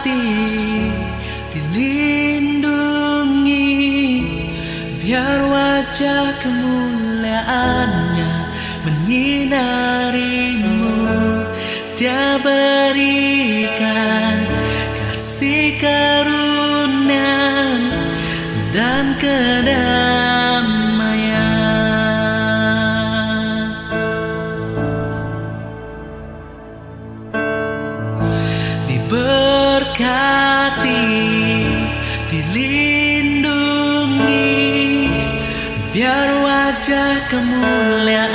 diberkati, dilindungi, biar wajah kemuliaannya Diberkati, dilindungi, biar wajah kemuliaannya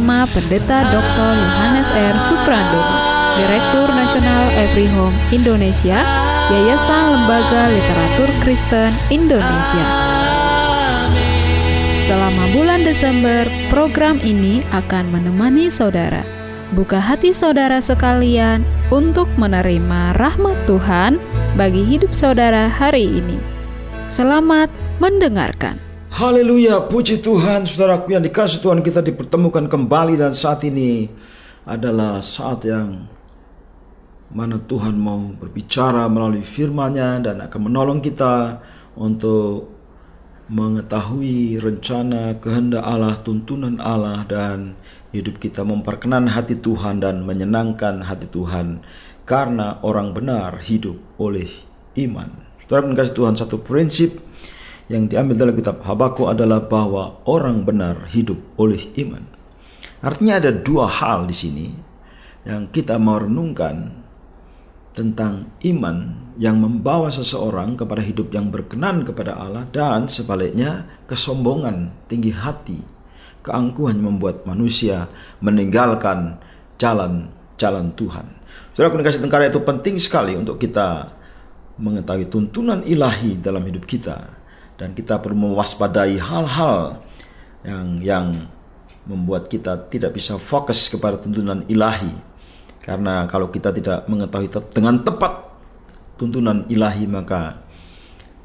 Bersama Pendeta Dr. Yohanes R. Suprandono Direktur Nasional Every Home Indonesia Yayasan Lembaga Literatur Kristen Indonesia Selama bulan Desember, program ini akan menemani saudara. Buka hati saudara sekalian untuk menerima rahmat Tuhan bagi hidup saudara hari ini. Selamat mendengarkan. Haleluya, puji Tuhan, saudaraku yang dikasih Tuhan kita dipertemukan kembali dan saat ini adalah saat yang mana Tuhan mau berbicara melalui firman-Nya dan akan menolong kita untuk mengetahui rencana kehendak Allah, tuntunan Allah dan hidup kita memperkenan hati Tuhan dan menyenangkan hati Tuhan karena orang benar hidup oleh iman. Saudara kasih Tuhan satu prinsip yang diambil dalam kitab Habakuk adalah bahwa orang benar hidup oleh iman. Artinya ada dua hal di sini yang kita mau renungkan tentang iman yang membawa seseorang kepada hidup yang berkenan kepada Allah dan sebaliknya kesombongan, tinggi hati, keangkuhan membuat manusia meninggalkan jalan-jalan Tuhan. Saudara kasih tengkara itu penting sekali untuk kita mengetahui tuntunan ilahi dalam hidup kita dan kita perlu mewaspadai hal-hal yang yang membuat kita tidak bisa fokus kepada tuntunan ilahi. Karena kalau kita tidak mengetahui dengan tepat tuntunan ilahi maka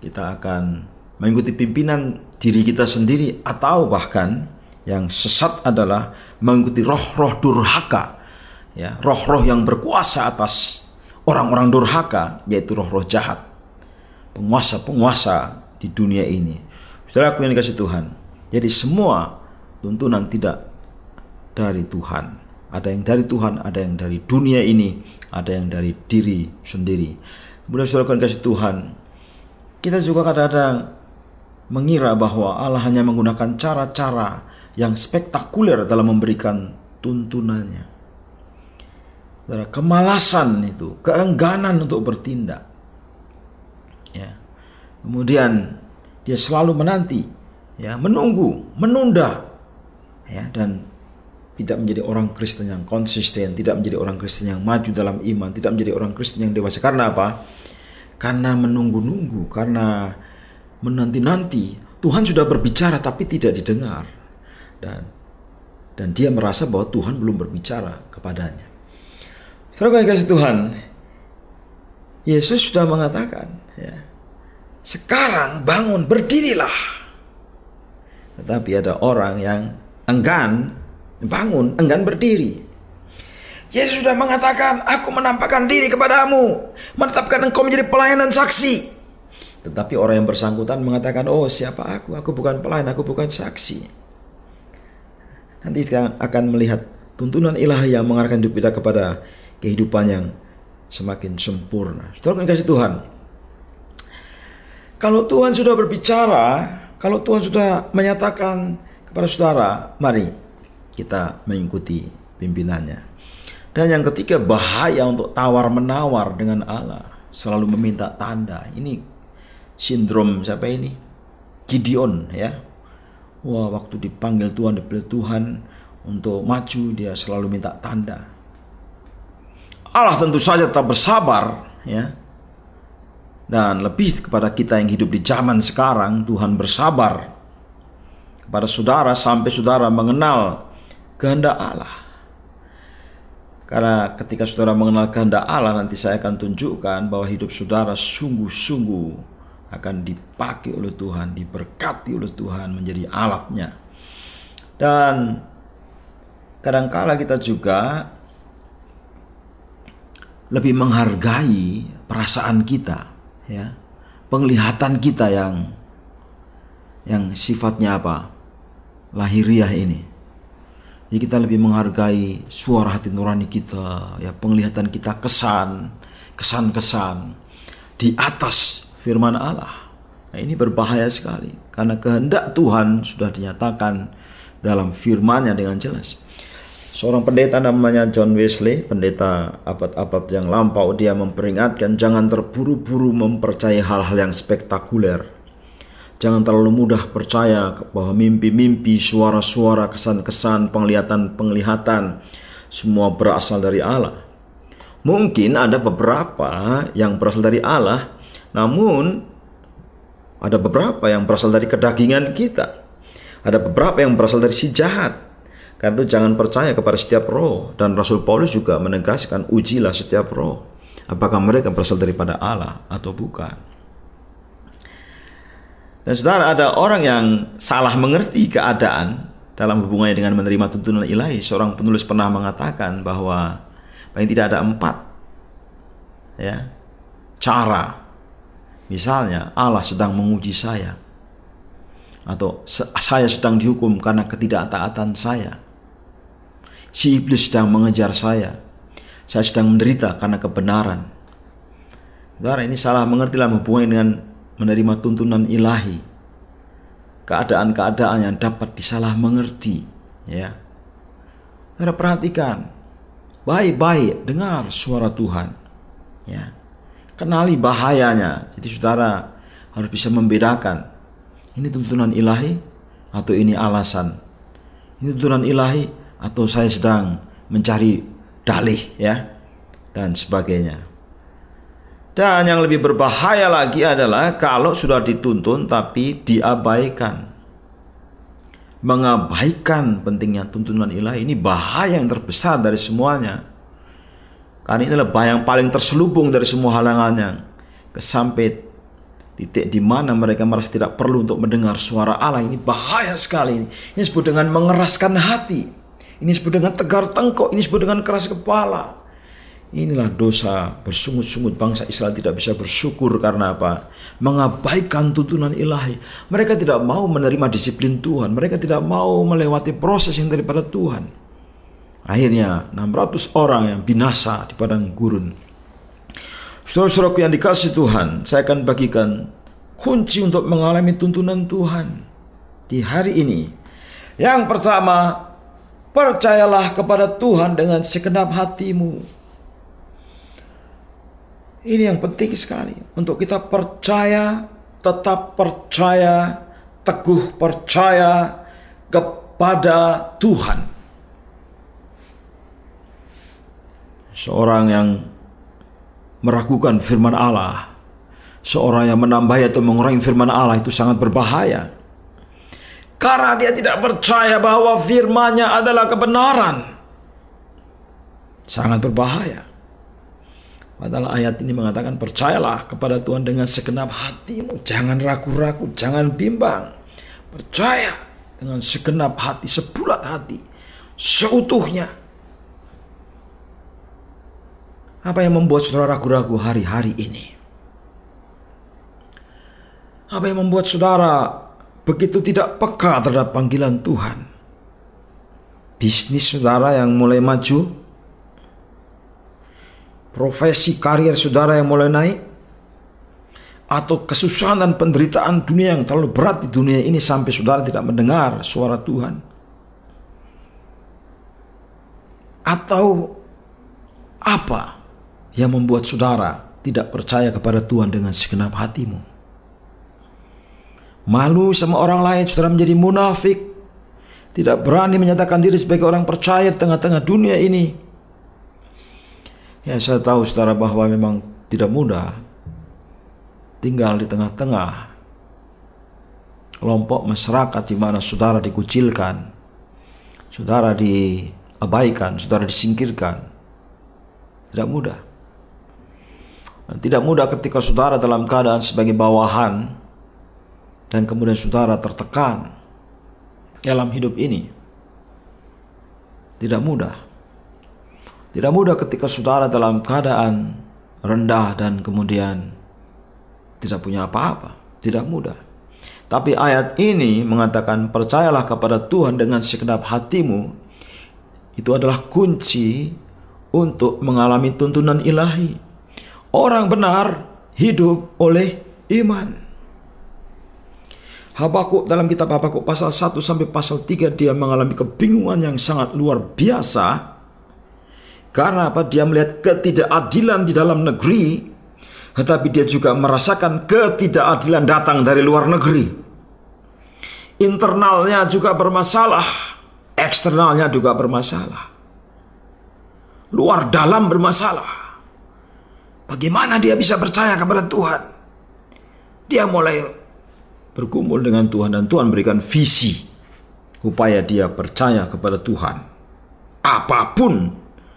kita akan mengikuti pimpinan diri kita sendiri atau bahkan yang sesat adalah mengikuti roh-roh durhaka ya roh-roh yang berkuasa atas orang-orang durhaka yaitu roh-roh jahat. Penguasa-penguasa di dunia ini saudara aku yang dikasih Tuhan jadi semua tuntunan tidak dari Tuhan ada yang dari Tuhan, ada yang dari dunia ini, ada yang dari diri sendiri. Kemudian saudara kasih Tuhan, kita juga kadang-kadang mengira bahwa Allah hanya menggunakan cara-cara yang spektakuler dalam memberikan tuntunannya. kemalasan itu, keengganan untuk bertindak. Kemudian dia selalu menanti, ya, menunggu, menunda, ya, dan tidak menjadi orang Kristen yang konsisten, tidak menjadi orang Kristen yang maju dalam iman, tidak menjadi orang Kristen yang dewasa. Karena apa? Karena menunggu-nunggu, karena menanti-nanti. Tuhan sudah berbicara tapi tidak didengar. Dan dan dia merasa bahwa Tuhan belum berbicara kepadanya. Saudara kasih Tuhan, Yesus sudah mengatakan, ya, sekarang bangun berdirilah. Tetapi ada orang yang enggan bangun, enggan berdiri. Yesus sudah mengatakan, aku menampakkan diri kepadamu, menetapkan engkau menjadi pelayan dan saksi. Tetapi orang yang bersangkutan mengatakan, oh siapa aku? Aku bukan pelayan, aku bukan saksi. Nanti kita akan melihat tuntunan ilahi yang mengarahkan hidup kita kepada kehidupan yang semakin sempurna. Saudara kasih Tuhan. Kalau Tuhan sudah berbicara, kalau Tuhan sudah menyatakan kepada saudara, mari kita mengikuti pimpinannya. Dan yang ketiga bahaya untuk tawar-menawar dengan Allah. Selalu meminta tanda. Ini sindrom siapa ini? Gideon ya. Wah, waktu dipanggil Tuhan, dipilih Tuhan untuk maju, dia selalu minta tanda. Allah tentu saja tetap bersabar, ya. Dan lebih kepada kita yang hidup di zaman sekarang, Tuhan bersabar kepada saudara sampai saudara mengenal kehendak Allah. Karena ketika saudara mengenal kehendak Allah, nanti saya akan tunjukkan bahwa hidup saudara sungguh-sungguh akan dipakai oleh Tuhan, diberkati oleh Tuhan menjadi alatnya. Dan kadangkala kita juga lebih menghargai perasaan kita, ya, penglihatan kita yang yang sifatnya apa, lahiriah ini. Jadi kita lebih menghargai suara hati nurani kita, ya penglihatan kita kesan, kesan-kesan di atas firman Allah. Nah, ini berbahaya sekali karena kehendak Tuhan sudah dinyatakan dalam firman-Nya dengan jelas. Seorang pendeta namanya John Wesley, pendeta abad-abad yang lampau, dia memperingatkan jangan terburu-buru mempercayai hal-hal yang spektakuler. Jangan terlalu mudah percaya bahwa mimpi-mimpi, suara-suara, kesan-kesan, penglihatan-penglihatan semua berasal dari Allah. Mungkin ada beberapa yang berasal dari Allah, namun ada beberapa yang berasal dari kedagingan kita. Ada beberapa yang berasal dari si jahat. Karena itu jangan percaya kepada setiap roh. Dan Rasul Paulus juga menegaskan ujilah setiap roh. Apakah mereka berasal daripada Allah atau bukan. Dan saudara ada orang yang salah mengerti keadaan dalam hubungannya dengan menerima tuntunan ilahi. Seorang penulis pernah mengatakan bahwa paling tidak ada empat ya cara Misalnya Allah sedang menguji saya atau saya sedang dihukum karena ketidaktaatan saya. Si iblis sedang mengejar saya. Saya sedang menderita karena kebenaran. Saudara ini salah mengerti dalam hubungan dengan menerima tuntunan ilahi. Keadaan-keadaan yang dapat disalah mengerti, ya. Saudara perhatikan, baik-baik dengar suara Tuhan, ya. Kenali bahayanya. Jadi saudara harus bisa membedakan. Ini tuntunan ilahi atau ini alasan. Ini tuntunan ilahi atau saya sedang mencari dalih ya dan sebagainya. Dan yang lebih berbahaya lagi adalah kalau sudah dituntun tapi diabaikan. Mengabaikan pentingnya tuntunan ilahi ini bahaya yang terbesar dari semuanya. Karena ini adalah yang paling terselubung dari semua halangannya. Sampai titik di mana mereka merasa tidak perlu untuk mendengar suara Allah. Ini bahaya sekali. Ini disebut dengan mengeraskan hati. Ini disebut dengan tegar tengkok. Ini disebut dengan keras kepala. Inilah dosa bersungut-sungut bangsa Israel tidak bisa bersyukur karena apa? Mengabaikan tuntunan ilahi. Mereka tidak mau menerima disiplin Tuhan. Mereka tidak mau melewati proses yang daripada Tuhan. Akhirnya 600 orang yang binasa di padang gurun. Saudara-saudaraku yang dikasih Tuhan, saya akan bagikan kunci untuk mengalami tuntunan Tuhan di hari ini. Yang pertama, percayalah kepada Tuhan dengan segenap hatimu. Ini yang penting sekali untuk kita percaya, tetap percaya, teguh percaya kepada Tuhan. Seorang yang meragukan firman Allah, seorang yang menambahi atau mengurangi firman Allah itu sangat berbahaya. Karena dia tidak percaya bahwa firman-Nya adalah kebenaran. Sangat berbahaya. Padahal ayat ini mengatakan percayalah kepada Tuhan dengan segenap hatimu. Jangan ragu-ragu, jangan bimbang. Percaya dengan segenap hati, sebulat hati, seutuhnya. Apa yang membuat saudara ragu-ragu hari-hari ini? Apa yang membuat saudara begitu tidak peka terhadap panggilan Tuhan? Bisnis saudara yang mulai maju, profesi karir saudara yang mulai naik, atau kesusahan dan penderitaan dunia yang terlalu berat di dunia ini sampai saudara tidak mendengar suara Tuhan. Atau apa yang membuat saudara tidak percaya kepada Tuhan dengan segenap hatimu. Malu sama orang lain, saudara menjadi munafik. Tidak berani menyatakan diri sebagai orang percaya di tengah-tengah dunia ini. Ya saya tahu saudara bahwa memang tidak mudah tinggal di tengah-tengah kelompok masyarakat di mana saudara dikucilkan, saudara diabaikan, saudara disingkirkan. Tidak mudah. Dan tidak mudah ketika saudara dalam keadaan sebagai bawahan dan kemudian saudara tertekan dalam hidup ini. Tidak mudah. Tidak mudah ketika saudara dalam keadaan rendah dan kemudian tidak punya apa-apa. Tidak mudah. Tapi ayat ini mengatakan percayalah kepada Tuhan dengan segenap hatimu. Itu adalah kunci untuk mengalami tuntunan ilahi. Orang benar hidup oleh iman. Habakuk dalam kitab Habakuk pasal 1 sampai pasal 3 dia mengalami kebingungan yang sangat luar biasa. Karena apa? Dia melihat ketidakadilan di dalam negeri, tetapi dia juga merasakan ketidakadilan datang dari luar negeri. Internalnya juga bermasalah, eksternalnya juga bermasalah. Luar dalam bermasalah. Bagaimana dia bisa percaya kepada Tuhan? Dia mulai bergumul dengan Tuhan dan Tuhan berikan visi upaya dia percaya kepada Tuhan. Apa pun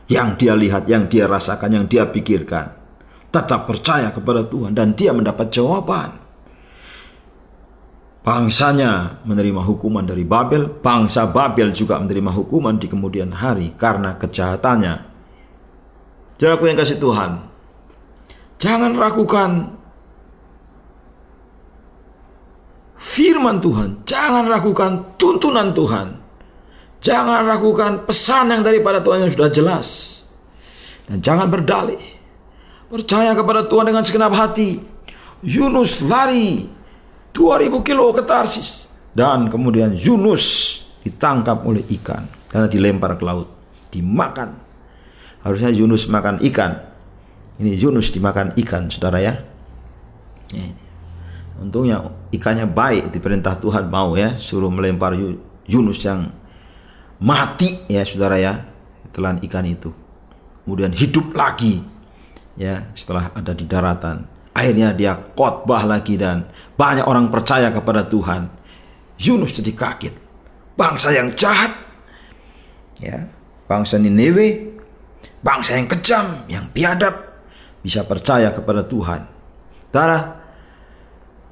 yang dia lihat, yang dia rasakan, yang dia pikirkan, tetap percaya kepada Tuhan dan dia mendapat jawaban. Bangsanya menerima hukuman dari Babel, bangsa Babel juga menerima hukuman di kemudian hari karena kejahatannya. Jadi yang kasih Tuhan, Jangan ragukan firman Tuhan. Jangan ragukan tuntunan Tuhan. Jangan ragukan pesan yang daripada Tuhan yang sudah jelas. Dan jangan berdalih. Percaya kepada Tuhan dengan segenap hati. Yunus lari 2000 kilo ke Tarsis. Dan kemudian Yunus ditangkap oleh ikan. Karena dilempar ke laut. Dimakan. Harusnya Yunus makan ikan. Ini Yunus dimakan ikan, saudara ya. Ini. Untungnya ikannya baik, diperintah Tuhan mau ya, suruh melempar Yunus yang mati ya, saudara ya, telan ikan itu. Kemudian hidup lagi ya, setelah ada di daratan. Akhirnya dia khotbah lagi dan banyak orang percaya kepada Tuhan. Yunus jadi kaget. Bangsa yang jahat, ya, bangsa Nineveh, bangsa yang kejam, yang biadab, bisa percaya kepada Tuhan. Tara,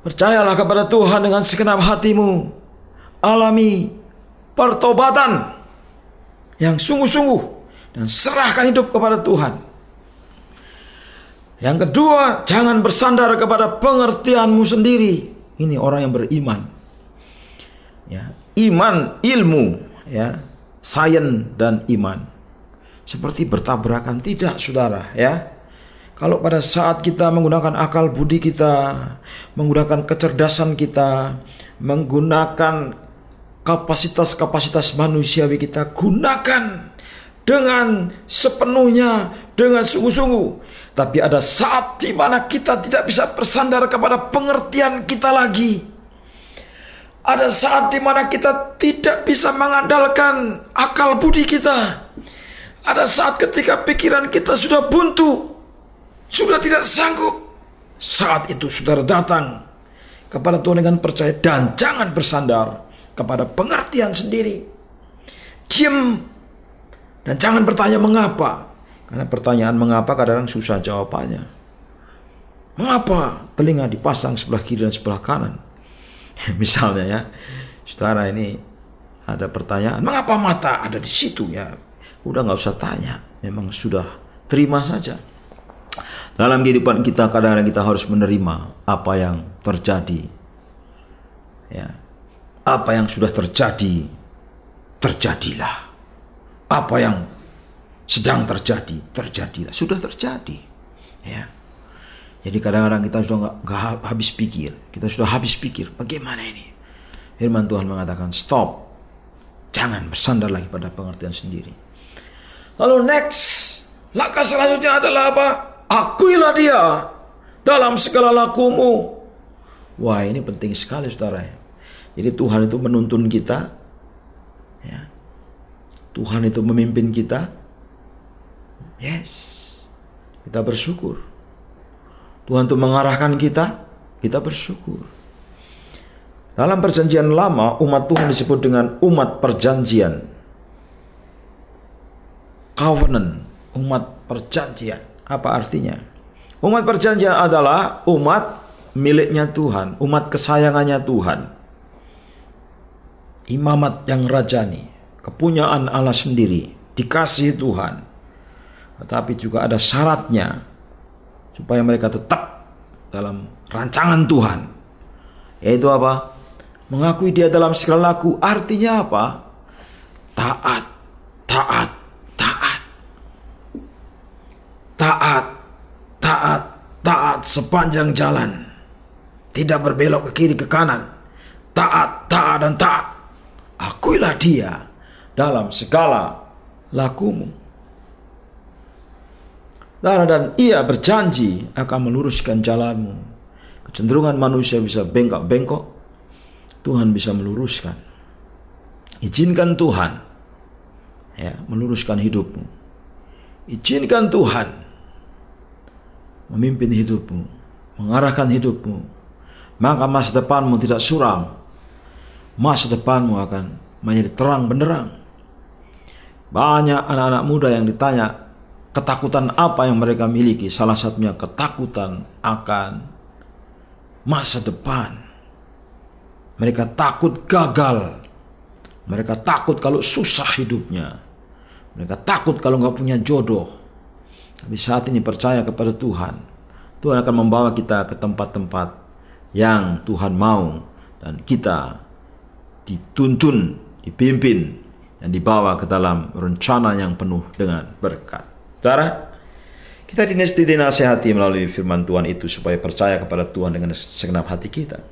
percayalah kepada Tuhan dengan segenap hatimu. Alami pertobatan yang sungguh-sungguh dan serahkan hidup kepada Tuhan. Yang kedua, jangan bersandar kepada pengertianmu sendiri. Ini orang yang beriman. Ya, iman, ilmu, ya, sains dan iman. Seperti bertabrakan tidak, Saudara, ya. Kalau pada saat kita menggunakan akal budi kita, menggunakan kecerdasan kita, menggunakan kapasitas-kapasitas manusiawi kita, gunakan dengan sepenuhnya, dengan sungguh-sungguh. Tapi ada saat di mana kita tidak bisa bersandar kepada pengertian kita lagi. Ada saat di mana kita tidak bisa mengandalkan akal budi kita. Ada saat ketika pikiran kita sudah buntu, sudah tidak sanggup. Saat itu saudara datang kepada Tuhan dengan percaya dan jangan bersandar kepada pengertian sendiri. Diam dan jangan bertanya mengapa. Karena pertanyaan mengapa kadang susah jawabannya. Mengapa telinga dipasang sebelah kiri dan sebelah kanan? Misalnya ya, saudara ini ada pertanyaan, mengapa mata ada di situ ya? Udah nggak usah tanya, memang sudah terima saja. Dalam kehidupan kita kadang-kadang kita harus menerima apa yang terjadi. Ya. Apa yang sudah terjadi, terjadilah. Apa yang sedang terjadi, terjadilah. Sudah terjadi. Ya. Jadi kadang-kadang kita sudah nggak habis pikir, kita sudah habis pikir, bagaimana ini? Firman Tuhan mengatakan stop, jangan bersandar lagi pada pengertian sendiri. Lalu next, langkah selanjutnya adalah apa? Akuilah dia dalam segala lakumu. Wah ini penting sekali saudara. Jadi Tuhan itu menuntun kita. Ya. Tuhan itu memimpin kita. Yes. Kita bersyukur. Tuhan itu mengarahkan kita. Kita bersyukur. Dalam perjanjian lama umat Tuhan disebut dengan umat perjanjian covenant, umat perjanjian. Apa artinya? Umat perjanjian adalah umat miliknya Tuhan, umat kesayangannya Tuhan. Imamat yang rajani, kepunyaan Allah sendiri, dikasih Tuhan. Tetapi juga ada syaratnya supaya mereka tetap dalam rancangan Tuhan. Yaitu apa? Mengakui dia dalam segala laku artinya apa? Taat, taat, taat, taat sepanjang jalan. Tidak berbelok ke kiri ke kanan. Taat, taat dan taat. Akuilah dia dalam segala lakumu. Dan ia berjanji akan meluruskan jalanmu. Kecenderungan manusia bisa bengkok-bengkok. Tuhan bisa meluruskan. Izinkan Tuhan ya, meluruskan hidupmu. Izinkan Tuhan memimpin hidupmu, mengarahkan hidupmu, maka masa depanmu tidak suram. Masa depanmu akan menjadi terang benderang. Banyak anak-anak muda yang ditanya ketakutan apa yang mereka miliki. Salah satunya ketakutan akan masa depan. Mereka takut gagal. Mereka takut kalau susah hidupnya. Mereka takut kalau nggak punya jodoh. Tapi saat ini percaya kepada Tuhan. Tuhan akan membawa kita ke tempat-tempat yang Tuhan mau dan kita dituntun, dipimpin dan dibawa ke dalam rencana yang penuh dengan berkat. Saudara, kita dinasihati melalui firman Tuhan itu supaya percaya kepada Tuhan dengan segenap hati kita.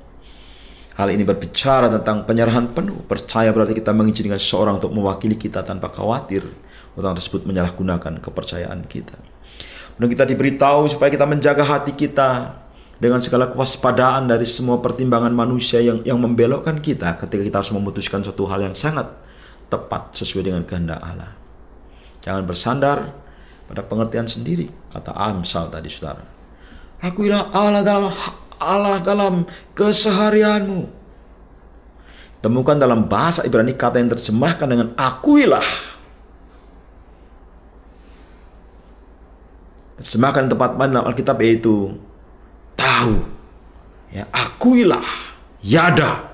Hal ini berbicara tentang penyerahan penuh. Percaya berarti kita mengizinkan seorang untuk mewakili kita tanpa khawatir orang tersebut menyalahgunakan kepercayaan kita. Dan kita diberitahu supaya kita menjaga hati kita dengan segala kewaspadaan dari semua pertimbangan manusia yang yang membelokkan kita ketika kita harus memutuskan suatu hal yang sangat tepat sesuai dengan kehendak Allah. Jangan bersandar pada pengertian sendiri, kata Amsal tadi saudara. Akuilah Allah dalam Allah dalam keseharianmu. Temukan dalam bahasa Ibrani kata yang terjemahkan dengan akuilah Terjemahkan tempat mana Alkitab yaitu tahu. Ya, akuilah, yada.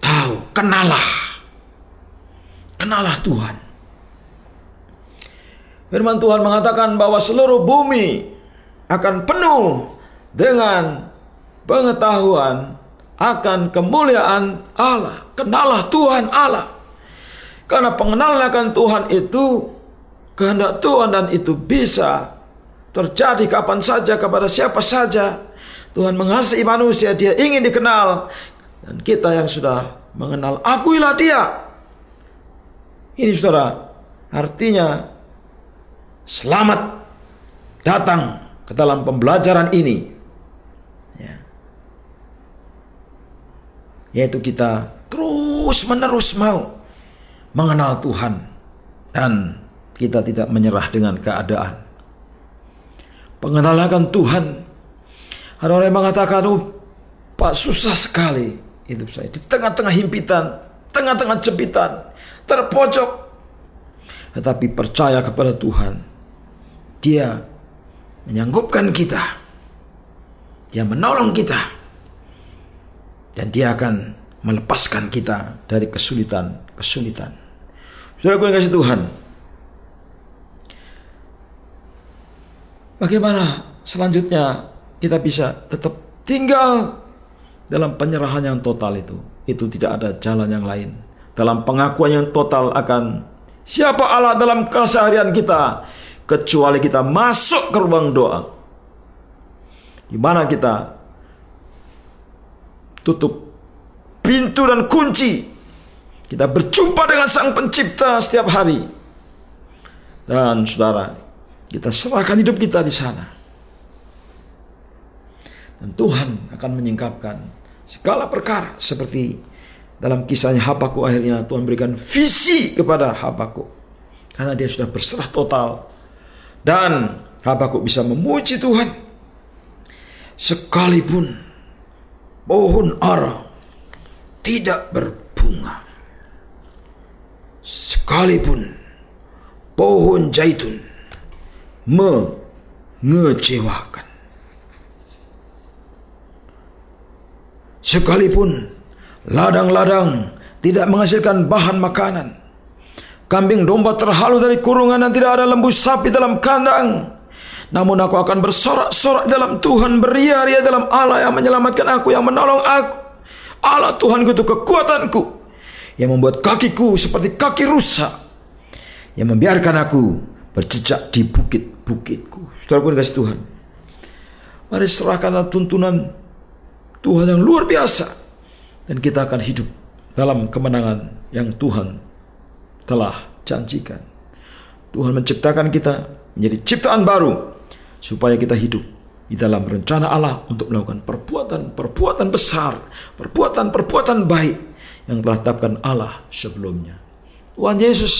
Tahu, kenalah. Kenalah Tuhan. Firman Tuhan mengatakan bahwa seluruh bumi akan penuh dengan pengetahuan akan kemuliaan Allah. Kenalah Tuhan Allah. Karena pengenalan akan Tuhan itu kehendak Tuhan dan itu bisa terjadi kapan saja kepada siapa saja. Tuhan mengasihi manusia, dia ingin dikenal. Dan kita yang sudah mengenal, akuilah dia. Ini saudara, Artinya selamat datang ke dalam pembelajaran ini. Ya. Yaitu kita terus menerus mau mengenal Tuhan dan kita tidak menyerah dengan keadaan. Pengenalan Tuhan. Ada orang yang mengatakan, oh, Pak susah sekali hidup saya. Di tengah-tengah himpitan, tengah-tengah jepitan, terpojok. Tetapi percaya kepada Tuhan. Dia menyanggupkan kita. Dia menolong kita. Dan dia akan melepaskan kita dari kesulitan-kesulitan. Saudara kasih Tuhan. Bagaimana selanjutnya kita bisa tetap tinggal dalam penyerahan yang total itu. Itu tidak ada jalan yang lain. Dalam pengakuan yang total akan siapa Allah dalam keseharian kita kecuali kita masuk ke ruang doa. Di mana kita tutup pintu dan kunci. Kita berjumpa dengan Sang Pencipta setiap hari. Dan saudara, kita serahkan hidup kita di sana. Dan Tuhan akan menyingkapkan segala perkara seperti dalam kisahnya Habaku akhirnya Tuhan berikan visi kepada Habaku. Karena dia sudah berserah total. Dan Habaku bisa memuji Tuhan. Sekalipun pohon ara tidak berbunga. Sekalipun pohon zaitun mengecewakan. Sekalipun ladang-ladang tidak menghasilkan bahan makanan. Kambing domba terhalu dari kurungan dan tidak ada lembu sapi dalam kandang. Namun aku akan bersorak-sorak dalam Tuhan, beria-ria dalam Allah yang menyelamatkan aku, yang menolong aku. Allah Tuhanku itu kekuatanku, yang membuat kakiku seperti kaki rusa, yang membiarkan aku berjejak di bukit-bukitku. Saudara pun kasih Tuhan. Mari serahkanlah tuntunan Tuhan yang luar biasa. Dan kita akan hidup dalam kemenangan yang Tuhan telah janjikan. Tuhan menciptakan kita menjadi ciptaan baru supaya kita hidup di dalam rencana Allah untuk melakukan perbuatan-perbuatan besar, perbuatan-perbuatan baik yang telah tetapkan Allah sebelumnya. Tuhan Yesus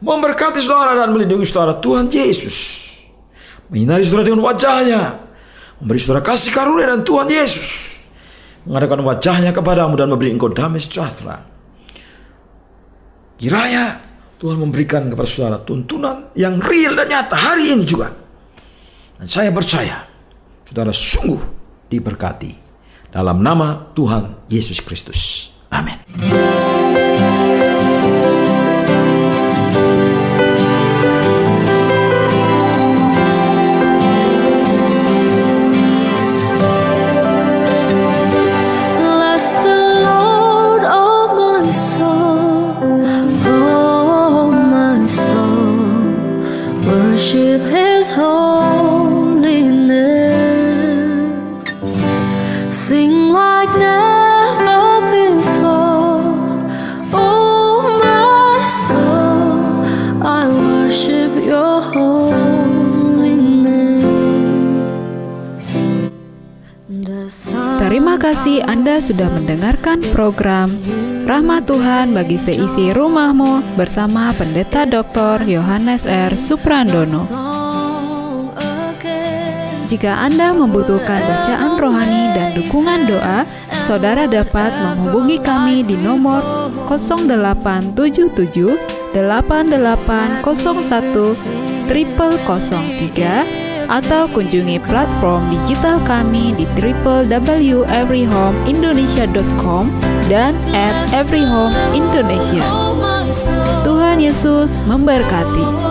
memberkati saudara dan melindungi saudara. Tuhan Yesus menyinari saudara dengan wajahnya, memberi saudara kasih karunia dan Tuhan Yesus mengadakan wajahnya kepadamu dan memberi engkau damai sejahtera. Kiranya Tuhan memberikan kepada saudara tuntunan yang real dan nyata hari ini juga. Dan saya percaya saudara sungguh diberkati dalam nama Tuhan Yesus Kristus. Amin. Sudah mendengarkan program Rahmat Tuhan bagi seisi rumahmu bersama Pendeta Dr. Yohanes R. Suprandono. Jika Anda membutuhkan bacaan rohani dan dukungan doa, saudara dapat menghubungi kami di nomor 0877 8801 0003 atau kunjungi platform digital kami di www.everyhomeindonesia.com dan at everyhomeindonesia. Tuhan Yesus memberkati.